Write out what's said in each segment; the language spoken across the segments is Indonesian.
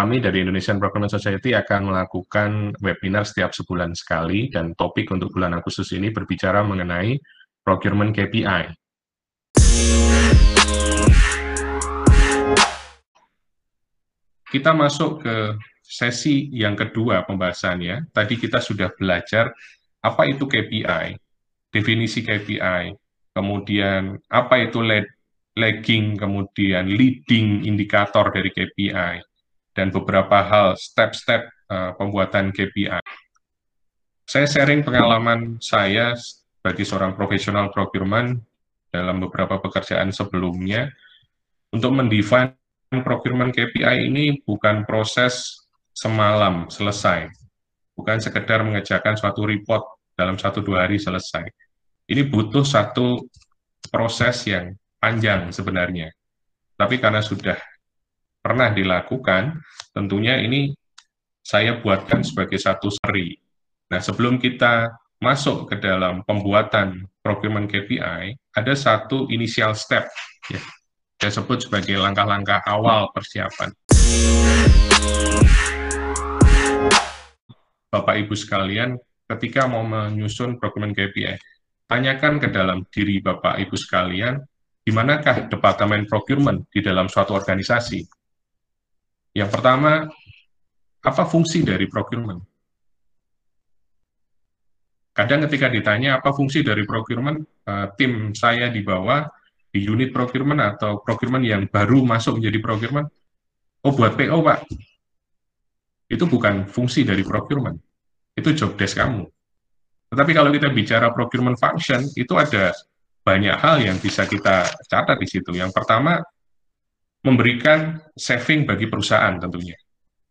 kami dari Indonesian Procurement Society akan melakukan webinar setiap sebulan sekali dan topik untuk bulan Agustus ini berbicara mengenai procurement KPI. Kita masuk ke sesi yang kedua pembahasannya. Tadi kita sudah belajar apa itu KPI, definisi KPI, kemudian apa itu lagging, kemudian leading indikator dari KPI, dan beberapa hal step-step uh, pembuatan KPI. Saya sharing pengalaman saya bagi seorang profesional procurement dalam beberapa pekerjaan sebelumnya untuk mendefine procurement KPI ini bukan proses semalam selesai, bukan sekedar mengerjakan suatu report dalam satu dua hari selesai. Ini butuh satu proses yang panjang sebenarnya. Tapi karena sudah pernah dilakukan, tentunya ini saya buatkan sebagai satu seri. Nah, sebelum kita masuk ke dalam pembuatan procurement KPI, ada satu initial step, ya, saya sebut sebagai langkah-langkah awal persiapan. Bapak Ibu sekalian, ketika mau menyusun procurement KPI, tanyakan ke dalam diri Bapak Ibu sekalian, di manakah Departemen Procurement di dalam suatu organisasi? Yang pertama, apa fungsi dari procurement? Kadang ketika ditanya apa fungsi dari procurement, uh, tim saya di bawah, di unit procurement atau procurement yang baru masuk menjadi procurement, oh buat PO Pak, itu bukan fungsi dari procurement, itu job desk kamu. Tetapi kalau kita bicara procurement function, itu ada banyak hal yang bisa kita catat di situ. Yang pertama, memberikan saving bagi perusahaan tentunya.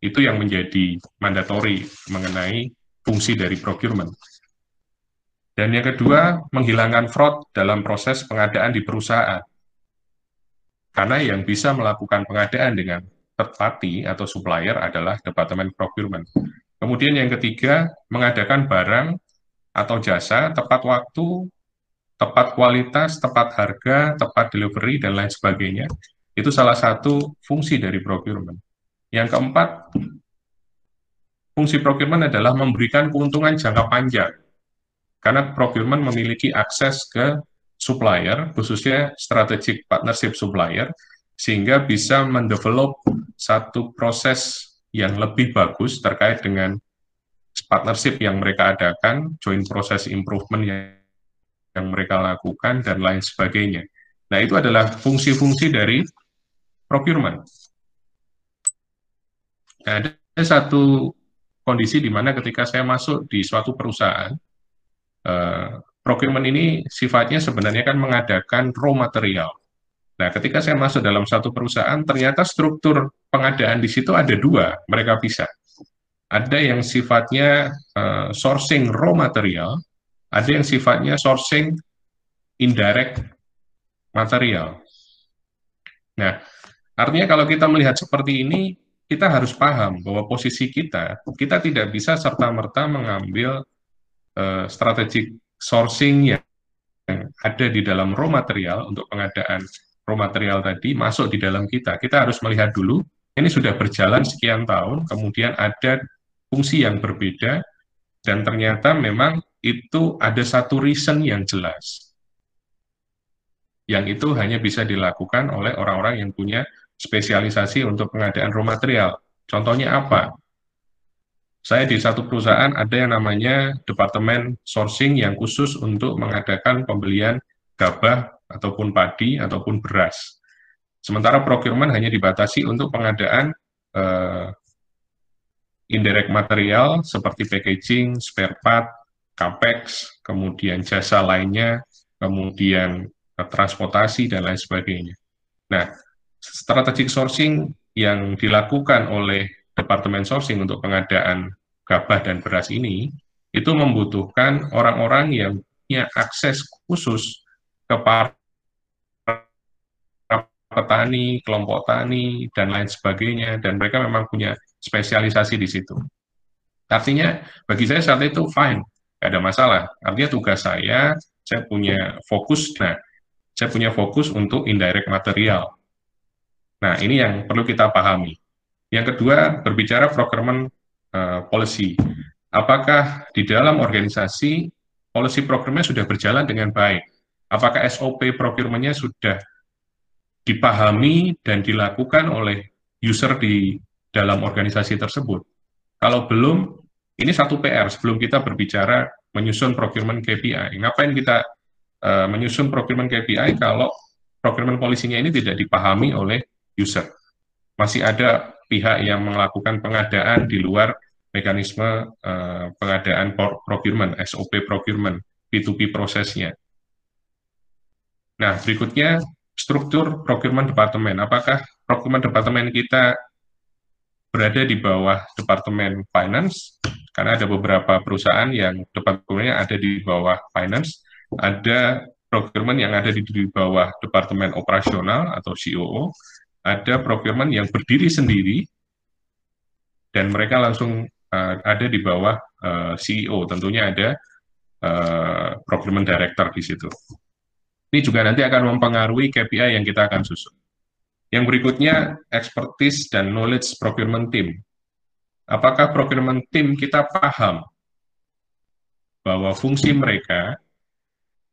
Itu yang menjadi mandatori mengenai fungsi dari procurement. Dan yang kedua, menghilangkan fraud dalam proses pengadaan di perusahaan. Karena yang bisa melakukan pengadaan dengan third party atau supplier adalah Departemen Procurement. Kemudian yang ketiga, mengadakan barang atau jasa tepat waktu, tepat kualitas, tepat harga, tepat delivery, dan lain sebagainya itu salah satu fungsi dari procurement. Yang keempat, fungsi procurement adalah memberikan keuntungan jangka panjang. Karena procurement memiliki akses ke supplier, khususnya strategic partnership supplier, sehingga bisa mendevelop satu proses yang lebih bagus terkait dengan partnership yang mereka adakan, joint process improvement yang, yang mereka lakukan, dan lain sebagainya. Nah, itu adalah fungsi-fungsi dari procurement. Ada satu kondisi di mana ketika saya masuk di suatu perusahaan, uh, procurement ini sifatnya sebenarnya kan mengadakan raw material. Nah, ketika saya masuk dalam satu perusahaan, ternyata struktur pengadaan di situ ada dua, mereka bisa. Ada yang sifatnya uh, sourcing raw material, ada yang sifatnya sourcing indirect material. Nah, Artinya kalau kita melihat seperti ini, kita harus paham bahwa posisi kita, kita tidak bisa serta-merta mengambil uh, strategic sourcing yang ada di dalam raw material untuk pengadaan raw material tadi masuk di dalam kita. Kita harus melihat dulu, ini sudah berjalan sekian tahun, kemudian ada fungsi yang berbeda, dan ternyata memang itu ada satu reason yang jelas. Yang itu hanya bisa dilakukan oleh orang-orang yang punya spesialisasi untuk pengadaan raw material. Contohnya apa? Saya di satu perusahaan ada yang namanya Departemen Sourcing yang khusus untuk mengadakan pembelian gabah ataupun padi ataupun beras. Sementara procurement hanya dibatasi untuk pengadaan eh, indirect material seperti packaging, spare part, capex, kemudian jasa lainnya, kemudian eh, transportasi dan lain sebagainya. Nah, strategic sourcing yang dilakukan oleh Departemen Sourcing untuk pengadaan gabah dan beras ini, itu membutuhkan orang-orang yang punya akses khusus ke para petani, kelompok tani, dan lain sebagainya, dan mereka memang punya spesialisasi di situ. Artinya, bagi saya saat itu fine, tidak ada masalah. Artinya tugas saya, saya punya fokus, nah, saya punya fokus untuk indirect material, Nah, ini yang perlu kita pahami. Yang kedua, berbicara procurement uh, policy. Apakah di dalam organisasi policy procurement sudah berjalan dengan baik? Apakah SOP procurement-nya sudah dipahami dan dilakukan oleh user di dalam organisasi tersebut? Kalau belum, ini satu PR sebelum kita berbicara menyusun procurement KPI. Ngapain kita uh, menyusun procurement KPI kalau procurement polisinya ini tidak dipahami oleh user? Masih ada pihak yang melakukan pengadaan di luar mekanisme uh, pengadaan procurement, SOP procurement, P2P prosesnya. Nah, berikutnya struktur procurement departemen. Apakah procurement departemen kita berada di bawah departemen finance? Karena ada beberapa perusahaan yang departemennya ada di bawah finance, ada procurement yang ada di, di bawah departemen operasional atau COO, ada procurement yang berdiri sendiri dan mereka langsung uh, ada di bawah uh, eh, CEO. Tentunya ada uh, procurement director di situ. Ini juga nanti akan mempengaruhi KPI yang kita akan susun. Yang berikutnya, expertise dan knowledge procurement team. Apakah procurement team kita paham bahwa fungsi mereka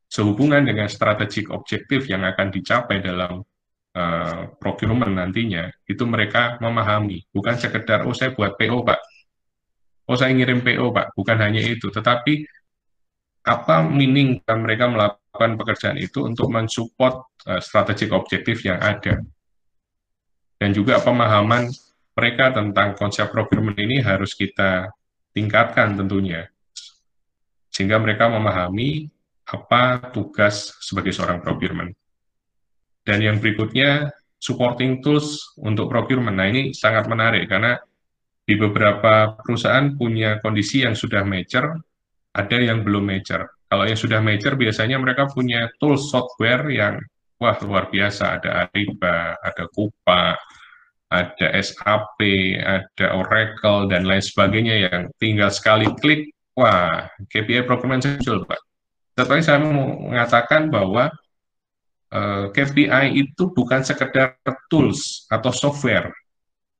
sehubungan dengan strategik objektif yang akan dicapai dalam uh, procurement nantinya, itu mereka memahami, bukan sekedar, oh saya buat PO Pak, oh saya ngirim PO Pak, bukan hanya itu, tetapi apa meaning mereka melakukan pekerjaan itu untuk mensupport uh, strategik objektif yang ada. Dan juga pemahaman mereka tentang konsep procurement ini harus kita tingkatkan tentunya. Sehingga mereka memahami apa tugas sebagai seorang procurement. Dan yang berikutnya, supporting tools untuk procurement. Nah, ini sangat menarik karena di beberapa perusahaan punya kondisi yang sudah mature, ada yang belum mature. Kalau yang sudah mature, biasanya mereka punya tools software yang wah luar biasa. Ada Ariba, ada Kupa, ada SAP, ada Oracle, dan lain sebagainya yang tinggal sekali klik, wah, KPI procurement muncul, Pak. Tetapi saya mau mengatakan bahwa Eh, KPI itu bukan sekedar tools atau software,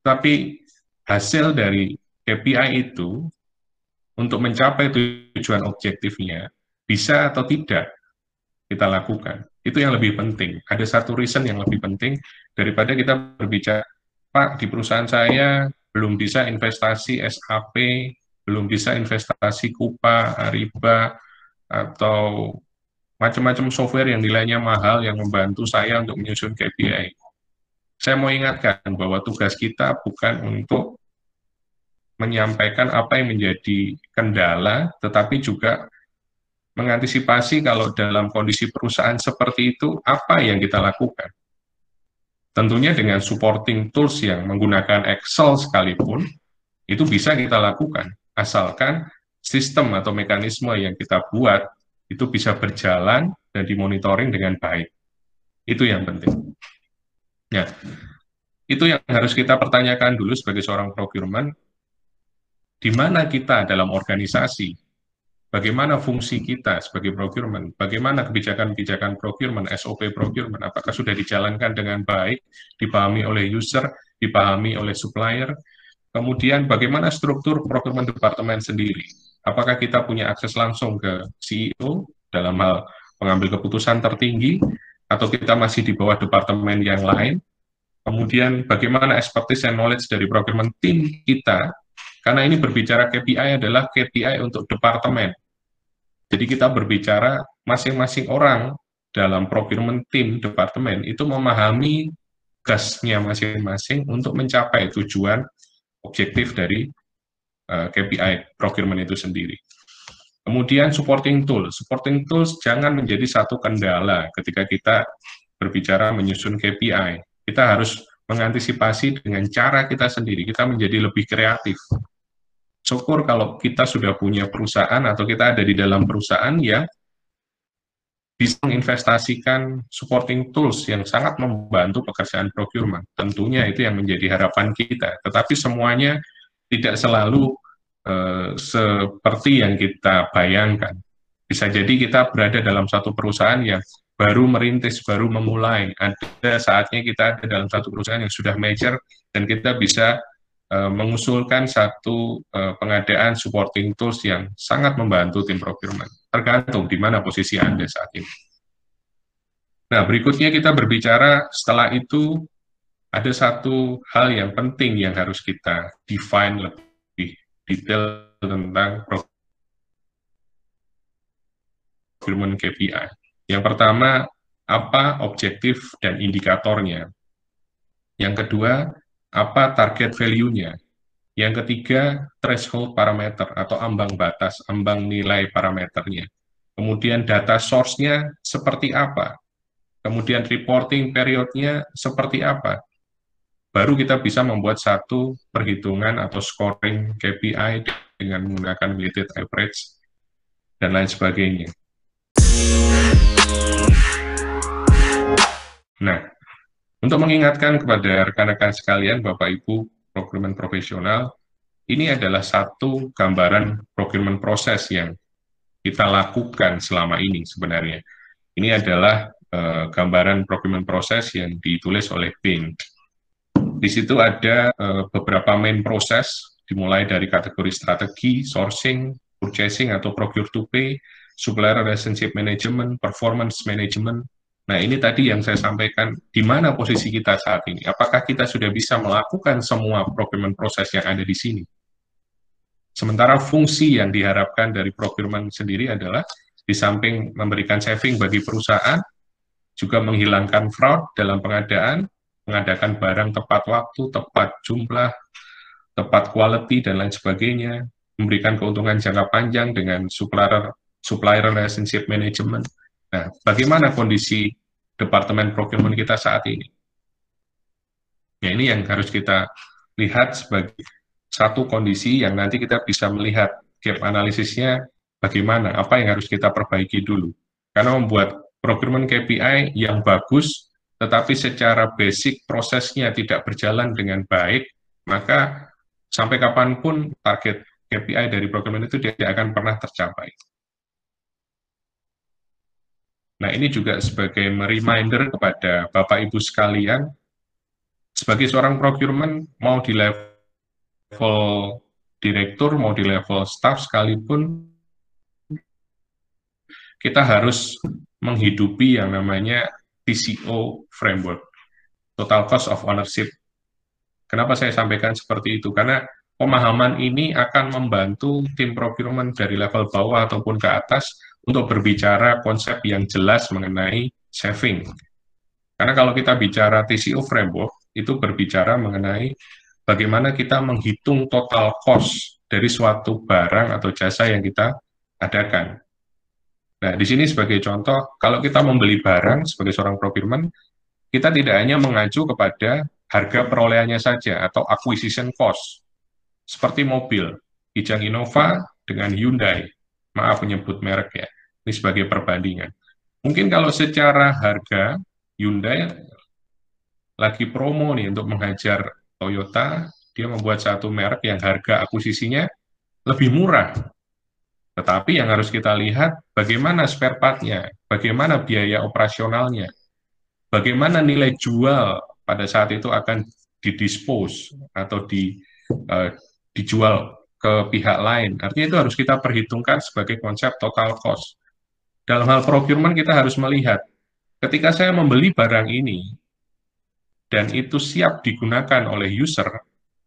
tapi hasil dari KPI itu untuk mencapai tujuan objektifnya bisa atau tidak kita lakukan. Itu yang lebih penting. Ada satu reason yang lebih penting daripada kita berbicara, Pak, di perusahaan saya belum bisa investasi SAP, belum bisa investasi Kupa, Ariba, atau macam-macam software yang nilainya mahal yang membantu saya untuk menyusun KPI. Saya mau ingatkan bahwa tugas kita bukan untuk menyampaikan apa yang menjadi kendala, tetapi juga mengantisipasi kalau dalam kondisi perusahaan seperti itu, apa yang kita lakukan. Tentunya dengan supporting tools yang menggunakan Excel sekalipun, itu bisa kita lakukan, asalkan sistem atau mekanisme yang kita buat itu bisa berjalan dan dimonitoring dengan baik. Itu yang penting. Ya, itu yang harus kita pertanyakan dulu sebagai seorang procurement, di mana kita dalam organisasi, bagaimana fungsi kita sebagai procurement, bagaimana kebijakan-kebijakan procurement, SOP procurement, apakah sudah dijalankan dengan baik, dipahami oleh user, dipahami oleh supplier, kemudian bagaimana struktur procurement departemen sendiri, apakah kita punya akses langsung ke CEO dalam hal pengambil keputusan tertinggi, atau kita masih di bawah departemen yang lain, kemudian bagaimana expertise and knowledge dari procurement team kita, karena ini berbicara KPI adalah KPI untuk departemen. Jadi kita berbicara masing-masing orang dalam procurement team departemen itu memahami gasnya masing-masing untuk mencapai tujuan objektif dari KPI procurement itu sendiri. Kemudian supporting tools. Supporting tools jangan menjadi satu kendala ketika kita berbicara menyusun KPI. Kita harus mengantisipasi dengan cara kita sendiri. Kita menjadi lebih kreatif. Syukur kalau kita sudah punya perusahaan atau kita ada di dalam perusahaan yang bisa menginvestasikan supporting tools yang sangat membantu pekerjaan procurement. Tentunya itu yang menjadi harapan kita. Tetapi semuanya tidak selalu uh, seperti yang kita bayangkan. Bisa jadi kita berada dalam satu perusahaan yang baru merintis, baru memulai. Ada saatnya kita ada dalam satu perusahaan yang sudah major dan kita bisa uh, mengusulkan satu uh, pengadaan supporting tools yang sangat membantu tim procurement. Tergantung di mana posisi Anda saat ini. Nah, berikutnya kita berbicara setelah itu ada satu hal yang penting yang harus kita define lebih detail tentang procurement KPI. Yang pertama, apa objektif dan indikatornya. Yang kedua, apa target value-nya. Yang ketiga, threshold parameter atau ambang batas, ambang nilai parameternya. Kemudian data source-nya seperti apa. Kemudian reporting period-nya seperti apa. Baru kita bisa membuat satu perhitungan atau scoring KPI dengan menggunakan weighted average dan lain sebagainya. Nah, untuk mengingatkan kepada rekan-rekan sekalian, Bapak Ibu procurement profesional, ini adalah satu gambaran procurement proses yang kita lakukan selama ini sebenarnya. Ini adalah uh, gambaran procurement proses yang ditulis oleh Bing. Di situ ada uh, beberapa main proses, dimulai dari kategori strategi, sourcing, purchasing atau procure to pay, supplier relationship management, performance management, Nah, ini tadi yang saya sampaikan, di mana posisi kita saat ini? Apakah kita sudah bisa melakukan semua procurement proses yang ada di sini? Sementara fungsi yang diharapkan dari procurement sendiri adalah di samping memberikan saving bagi perusahaan, juga menghilangkan fraud dalam pengadaan, mengadakan barang tepat waktu, tepat jumlah, tepat quality, dan lain sebagainya, memberikan keuntungan jangka panjang dengan supplier, supplier relationship management, Nah, bagaimana kondisi Departemen Procurement kita saat ini? Ya, ini yang harus kita lihat sebagai satu kondisi yang nanti kita bisa melihat gap analisisnya bagaimana, apa yang harus kita perbaiki dulu. Karena membuat procurement KPI yang bagus, tetapi secara basic prosesnya tidak berjalan dengan baik, maka sampai kapan pun target KPI dari procurement itu tidak akan pernah tercapai. Nah, ini juga sebagai reminder kepada Bapak Ibu sekalian, sebagai seorang procurement, mau di level direktur, mau di level staff sekalipun, kita harus menghidupi yang namanya TCO framework, Total Cost of Ownership. Kenapa saya sampaikan seperti itu? Karena pemahaman ini akan membantu tim procurement dari level bawah ataupun ke atas untuk berbicara konsep yang jelas mengenai saving. Karena kalau kita bicara TCO framework, itu berbicara mengenai bagaimana kita menghitung total cost dari suatu barang atau jasa yang kita adakan. Nah, di sini sebagai contoh, kalau kita membeli barang sebagai seorang procurement, kita tidak hanya mengacu kepada harga perolehannya saja atau acquisition cost. Seperti mobil, Kijang Innova dengan Hyundai. Maaf menyebut merek ya. Ini sebagai perbandingan. Mungkin kalau secara harga, Hyundai lagi promo nih untuk menghajar Toyota, dia membuat satu merek yang harga akuisisinya lebih murah. Tetapi yang harus kita lihat bagaimana spare part-nya, bagaimana biaya operasionalnya, bagaimana nilai jual pada saat itu akan didispose atau di, uh, dijual ke pihak lain. Artinya itu harus kita perhitungkan sebagai konsep total cost. Dalam hal procurement kita harus melihat, ketika saya membeli barang ini, dan itu siap digunakan oleh user,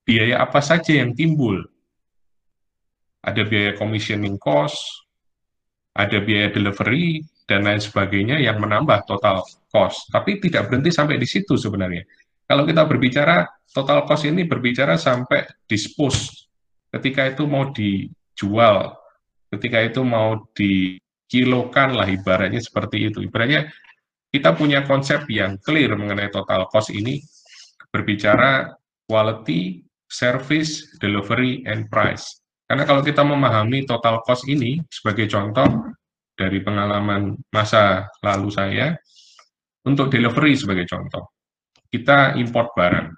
biaya apa saja yang timbul? Ada biaya commissioning cost, ada biaya delivery, dan lain sebagainya yang menambah total cost. Tapi tidak berhenti sampai di situ sebenarnya. Kalau kita berbicara, total cost ini berbicara sampai dispose. Ketika itu mau dijual, ketika itu mau di kilokan lah ibaratnya seperti itu. Ibaratnya kita punya konsep yang clear mengenai total cost ini berbicara quality, service, delivery, and price. Karena kalau kita memahami total cost ini sebagai contoh dari pengalaman masa lalu saya, untuk delivery sebagai contoh, kita import barang.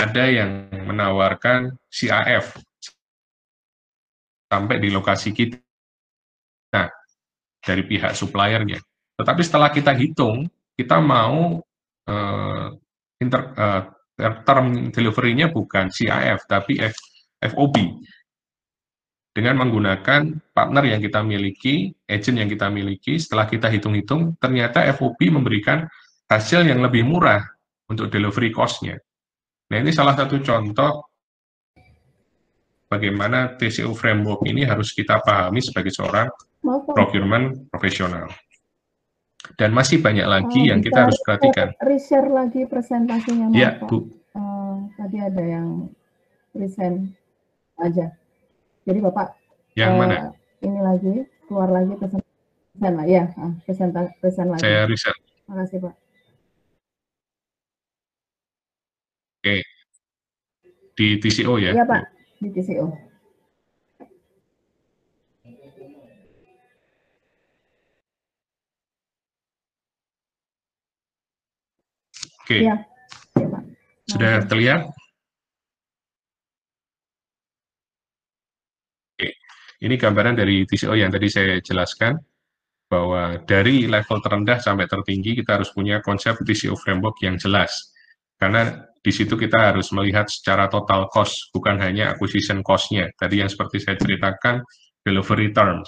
Ada yang menawarkan CAF sampai di lokasi kita Nah, dari pihak suppliernya. Tetapi setelah kita hitung, kita mau uh, inter, uh, term delivery-nya bukan CIF, tapi F, FOB. Dengan menggunakan partner yang kita miliki, agent yang kita miliki, setelah kita hitung-hitung, ternyata FOB memberikan hasil yang lebih murah untuk delivery cost-nya. Nah, ini salah satu contoh bagaimana TCO framework ini harus kita pahami sebagai seorang procurement profesional. Dan masih banyak lagi uh, yang kita harus perhatikan. Reshare lagi presentasinya, Ya, Bu. Uh, tadi ada yang present aja. Jadi Bapak yang uh, mana? Ini lagi keluar lagi present, present lah, ya, present, present lagi. Saya riset. Terima kasih Pak. Oke. Di TCO ya? Iya Pak, di TCO. Oke. Ya. Ya, Sudah terlihat? Oke. Ini gambaran dari TCO yang tadi saya jelaskan bahwa dari level terendah sampai tertinggi kita harus punya konsep TCO framework yang jelas. Karena di situ kita harus melihat secara total cost, bukan hanya acquisition cost-nya. Tadi yang seperti saya ceritakan, delivery term.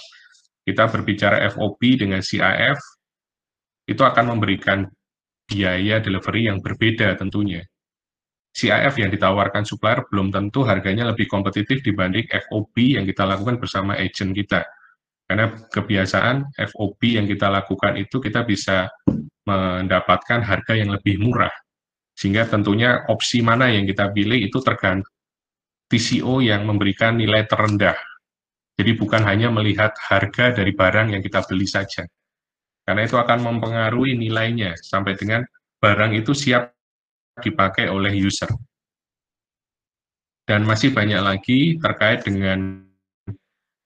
Kita berbicara FOB dengan CIF, itu akan memberikan biaya delivery yang berbeda tentunya. CIF yang ditawarkan supplier belum tentu harganya lebih kompetitif dibanding FOB yang kita lakukan bersama agent kita. Karena kebiasaan FOB yang kita lakukan itu kita bisa mendapatkan harga yang lebih murah. Sehingga tentunya opsi mana yang kita pilih itu tergantung TCO yang memberikan nilai terendah. Jadi bukan hanya melihat harga dari barang yang kita beli saja. Karena itu akan mempengaruhi nilainya sampai dengan barang itu siap dipakai oleh user. Dan masih banyak lagi terkait dengan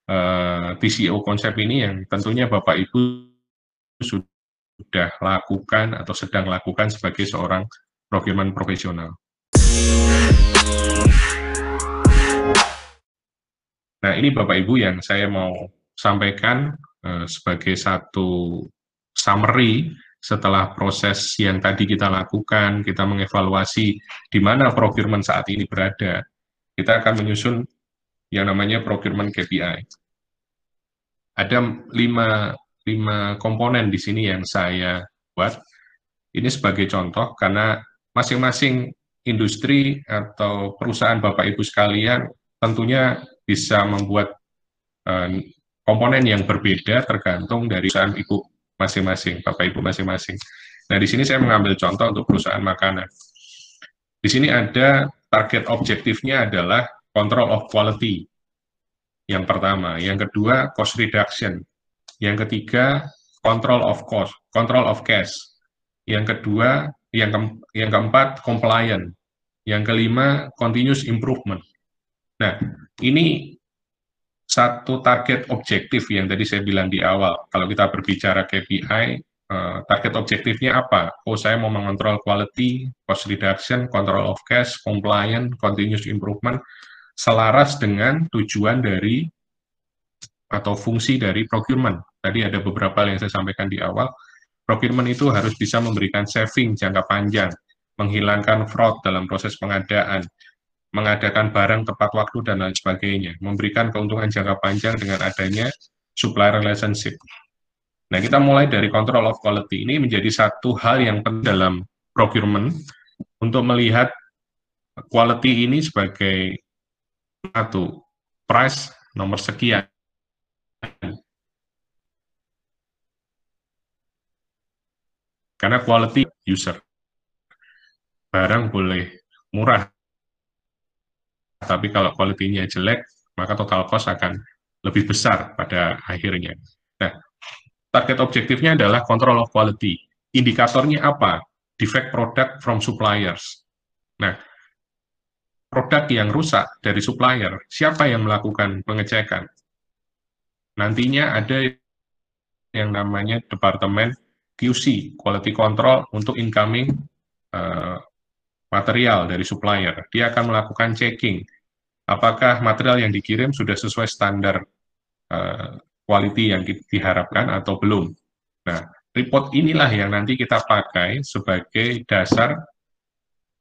uh, eh, TCO konsep ini yang tentunya Bapak Ibu sudah lakukan atau sedang lakukan sebagai seorang procurement profesional. Nah, ini Bapak Ibu yang saya mau sampaikan uh, sebagai satu summary setelah proses yang tadi kita lakukan, kita mengevaluasi di mana procurement saat ini berada, kita akan menyusun yang namanya procurement KPI. Ada lima, lima komponen di sini yang saya buat. Ini sebagai contoh, karena masing-masing industri atau perusahaan Bapak Ibu sekalian tentunya bisa membuat uh, komponen yang berbeda tergantung dari perusahaan Ibu masing-masing, Bapak Ibu masing-masing. Nah, di sini saya mengambil contoh untuk perusahaan makanan. Di sini ada target objektifnya adalah control of quality. Yang pertama, yang kedua cost reduction. Yang ketiga control of cost, control of cash. Yang kedua, yang ke, yang keempat compliant. Yang kelima continuous improvement. Nah, ini satu target objektif yang tadi saya bilang di awal. Kalau kita berbicara KPI, eh, target objektifnya apa? Oh, saya mau mengontrol quality, cost reduction, control of cash, compliant, continuous improvement, selaras dengan tujuan dari atau fungsi dari procurement. Tadi ada beberapa yang saya sampaikan di awal. Procurement itu harus bisa memberikan saving jangka panjang, menghilangkan fraud dalam proses pengadaan, mengadakan barang tepat waktu dan lain sebagainya, memberikan keuntungan jangka panjang dengan adanya supplier relationship. Nah, kita mulai dari control of quality ini menjadi satu hal yang penting dalam procurement untuk melihat quality ini sebagai satu price nomor sekian. Karena quality user. Barang boleh murah, tapi kalau kualitinya jelek, maka total cost akan lebih besar pada akhirnya. Nah, target objektifnya adalah control of quality. Indikatornya apa? Defect product from suppliers. Nah, produk yang rusak dari supplier, siapa yang melakukan pengecekan? Nantinya ada yang namanya Departemen QC, Quality Control, untuk incoming uh, material dari supplier. Dia akan melakukan checking apakah material yang dikirim sudah sesuai standar uh, quality yang diharapkan atau belum. Nah, report inilah yang nanti kita pakai sebagai dasar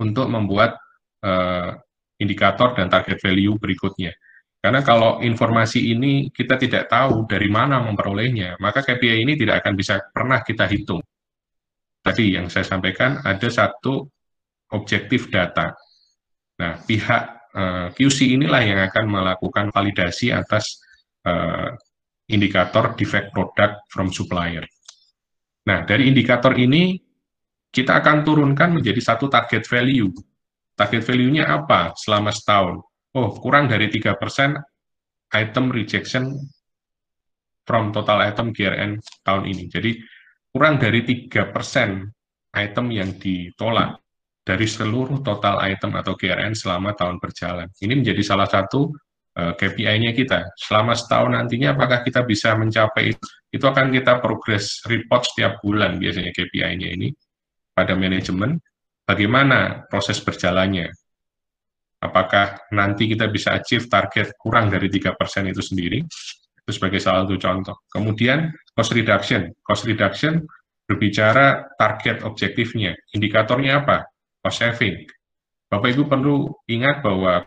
untuk membuat uh, indikator dan target value berikutnya. Karena kalau informasi ini kita tidak tahu dari mana memperolehnya, maka KPI ini tidak akan bisa pernah kita hitung. Tadi yang saya sampaikan ada satu objektif data. Nah, pihak eh, QC inilah yang akan melakukan validasi atas uh, indikator defect product from supplier. Nah, dari indikator ini kita akan turunkan menjadi satu target value. Target value-nya apa selama setahun? oh kurang dari 3% item rejection from total item GRN tahun ini. Jadi kurang dari 3% item yang ditolak dari seluruh total item atau GRN selama tahun berjalan. Ini menjadi salah satu eh, KPI-nya kita. Selama setahun nantinya apakah kita bisa mencapai itu? Itu akan kita progress report setiap bulan biasanya KPI-nya ini pada manajemen. Bagaimana proses berjalannya? apakah nanti kita bisa achieve target kurang dari 3% itu sendiri, itu sebagai salah satu contoh. Kemudian cost reduction. Cost reduction berbicara target objektifnya. Indikatornya apa? Cost saving. Bapak Ibu perlu ingat bahwa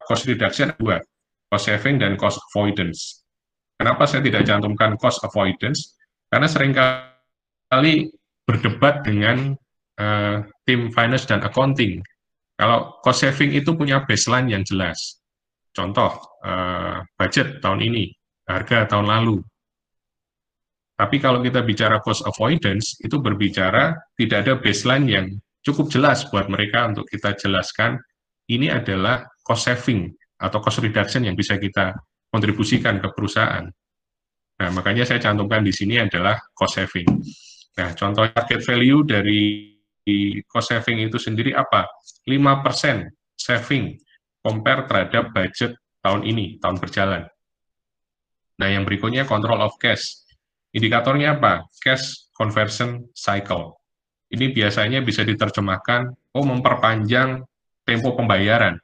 cost reduction dua, cost saving dan cost avoidance. Kenapa saya tidak cantumkan cost avoidance? Karena sering kali berdebat dengan uh, tim finance dan accounting kalau cost saving itu punya baseline yang jelas. Contoh, uh, budget tahun ini, harga tahun lalu. Tapi kalau kita bicara cost avoidance, itu berbicara tidak ada baseline yang cukup jelas buat mereka untuk kita jelaskan ini adalah cost saving atau cost reduction yang bisa kita kontribusikan ke perusahaan. Nah, makanya saya cantumkan di sini adalah cost saving. Nah, contoh target value dari cost saving itu sendiri apa? 5% saving compare terhadap budget tahun ini, tahun berjalan. Nah, yang berikutnya control of cash. Indikatornya apa? Cash conversion cycle. Ini biasanya bisa diterjemahkan, oh memperpanjang tempo pembayaran.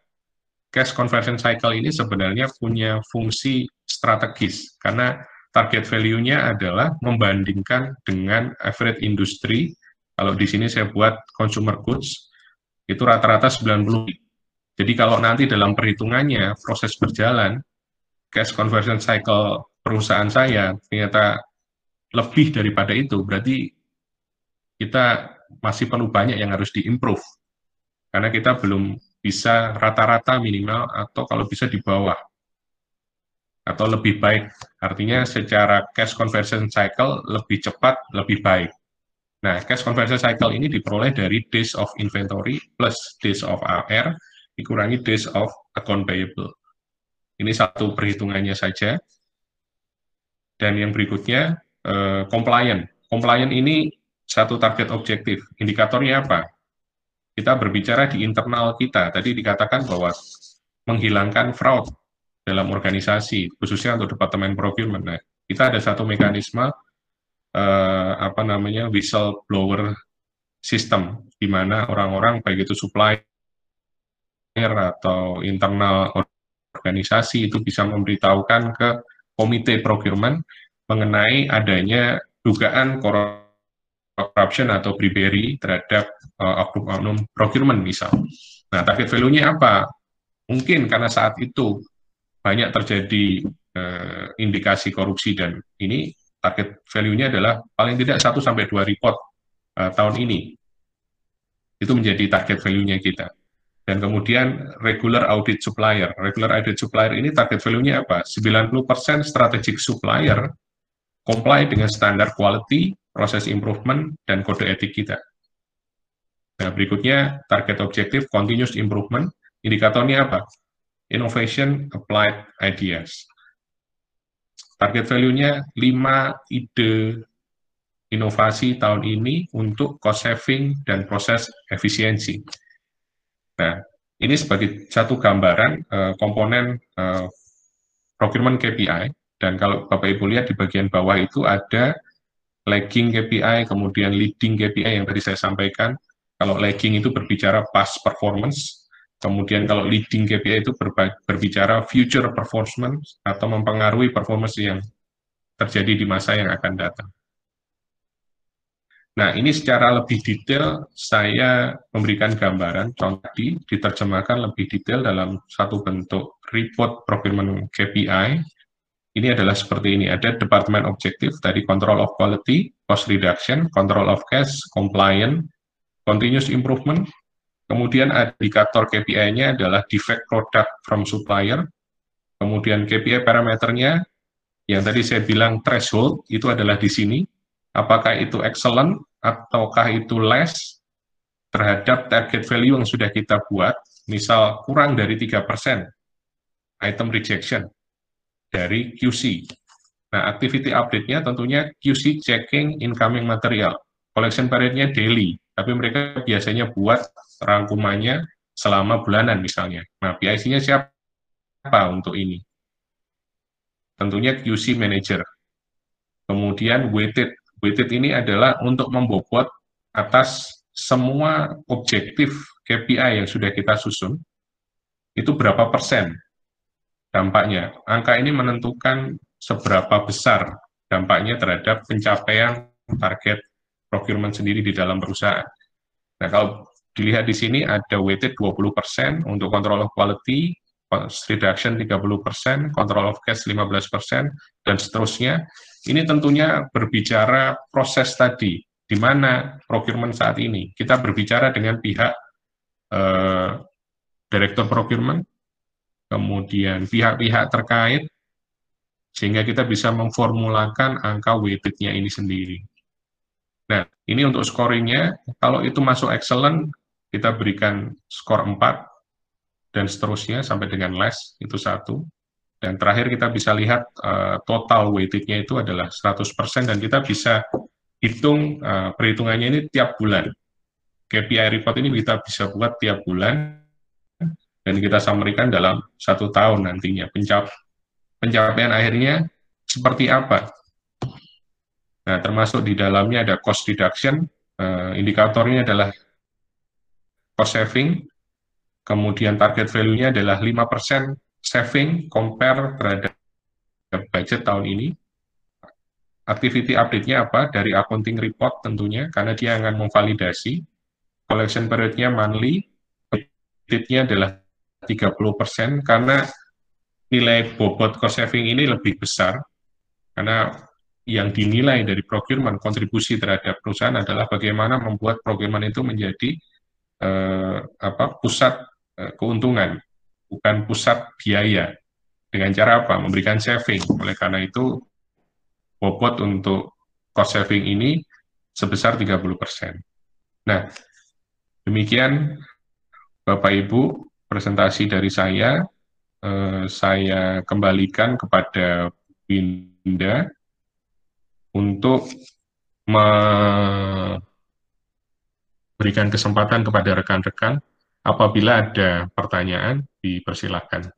Cash conversion cycle ini sebenarnya punya fungsi strategis, karena target value-nya adalah membandingkan dengan average industri. Kalau di sini saya buat consumer goods, itu rata-rata 90. Jadi kalau nanti dalam perhitungannya proses berjalan, cash conversion cycle perusahaan saya ternyata lebih daripada itu, berarti kita masih perlu banyak yang harus diimprove. Karena kita belum bisa rata-rata minimal atau kalau bisa di bawah. Atau lebih baik. Artinya secara cash conversion cycle lebih cepat, lebih baik. Nah, cash conversion cycle ini diperoleh dari days of inventory plus days of AR dikurangi days of account payable. Ini satu perhitungannya saja. Dan yang berikutnya, eh, compliant. Compliant ini satu target objektif. Indikatornya apa? Kita berbicara di internal kita. Tadi dikatakan bahwa menghilangkan fraud dalam organisasi, khususnya untuk Departemen Procurement. Nah, kita ada satu mekanisme uh, apa namanya whistleblower system di mana orang-orang baik itu supplier atau internal organisasi itu bisa memberitahukan ke komite procurement mengenai adanya dugaan corruption atau bribery terhadap oknum-oknum procurement misal. Nah, target value-nya apa? Mungkin karena saat itu banyak terjadi uh, indikasi korupsi dan ini target value-nya adalah paling tidak 1 sampai 2 report uh, tahun ini. Itu menjadi target value-nya kita. Dan kemudian regular audit supplier. Regular audit supplier ini target value-nya apa? 90% strategic supplier comply dengan standar quality, proses improvement, dan kode etik kita. Nah, berikutnya target objektif continuous improvement. Indikatornya apa? Innovation applied ideas. Target value-nya 5 ide inovasi tahun ini untuk cost saving dan proses efisiensi. Nah, ini sebagai satu gambaran uh, komponen uh, procurement KPI, dan kalau Bapak Ibu lihat di bagian bawah itu ada lagging KPI, kemudian leading KPI yang tadi saya sampaikan. Kalau lagging itu berbicara past performance, Kemudian kalau leading KPI itu berbicara future performance atau mempengaruhi performance yang terjadi di masa yang akan datang. Nah, ini secara lebih detail saya memberikan gambaran contoh tadi diterjemahkan lebih detail dalam satu bentuk report procurement KPI. Ini adalah seperti ini, ada departemen objektif tadi control of quality, cost reduction, control of cash, compliance, continuous improvement, kemudian indikator KPI-nya adalah defect product from supplier, kemudian KPI parameternya yang tadi saya bilang threshold itu adalah di sini, apakah itu excellent ataukah itu less terhadap target value yang sudah kita buat, misal kurang dari 3% item rejection dari QC. Nah, activity update-nya tentunya QC checking incoming material. Collection period-nya daily, tapi mereka biasanya buat rangkumannya selama bulanan misalnya. Nah, PIC-nya siapa untuk ini? Tentunya QC manager. Kemudian weighted Weighted ini adalah untuk membobot atas semua objektif KPI yang sudah kita susun, itu berapa persen dampaknya. Angka ini menentukan seberapa besar dampaknya terhadap pencapaian target procurement sendiri di dalam perusahaan. Nah, kalau dilihat di sini ada weighted 20% untuk control of quality, cost reduction 30%, control of cash 15%, dan seterusnya. Ini tentunya berbicara proses tadi, di mana procurement saat ini. Kita berbicara dengan pihak eh, direktur procurement, kemudian pihak-pihak terkait, sehingga kita bisa memformulakan angka weighted-nya ini sendiri. Nah, ini untuk scoringnya, kalau itu masuk excellent, kita berikan skor 4, dan seterusnya sampai dengan less itu satu. Dan terakhir kita bisa lihat uh, total weighted-nya itu adalah 100% dan kita bisa hitung uh, perhitungannya ini tiap bulan. KPI report ini kita bisa buat tiap bulan dan kita samarikan dalam satu tahun nantinya. Pencap pencapaian akhirnya seperti apa? Nah, termasuk di dalamnya ada cost reduction, uh, indikatornya adalah cost saving, kemudian target value-nya adalah 5% saving compare terhadap budget tahun ini. Activity update-nya apa? Dari accounting report tentunya, karena dia akan memvalidasi. Collection period-nya monthly, budget-nya adalah 30%, karena nilai bobot cost saving ini lebih besar, karena yang dinilai dari procurement, kontribusi terhadap perusahaan adalah bagaimana membuat procurement itu menjadi eh, apa pusat Eh, keuntungan, bukan pusat biaya. Dengan cara apa? Memberikan saving. Oleh karena itu, bobot untuk cost saving ini sebesar 30%. Nah, demikian Bapak Ibu presentasi dari saya. Eh, saya kembalikan kepada Winda untuk memberikan kesempatan kepada rekan-rekan Apabila ada pertanyaan, dipersilakan.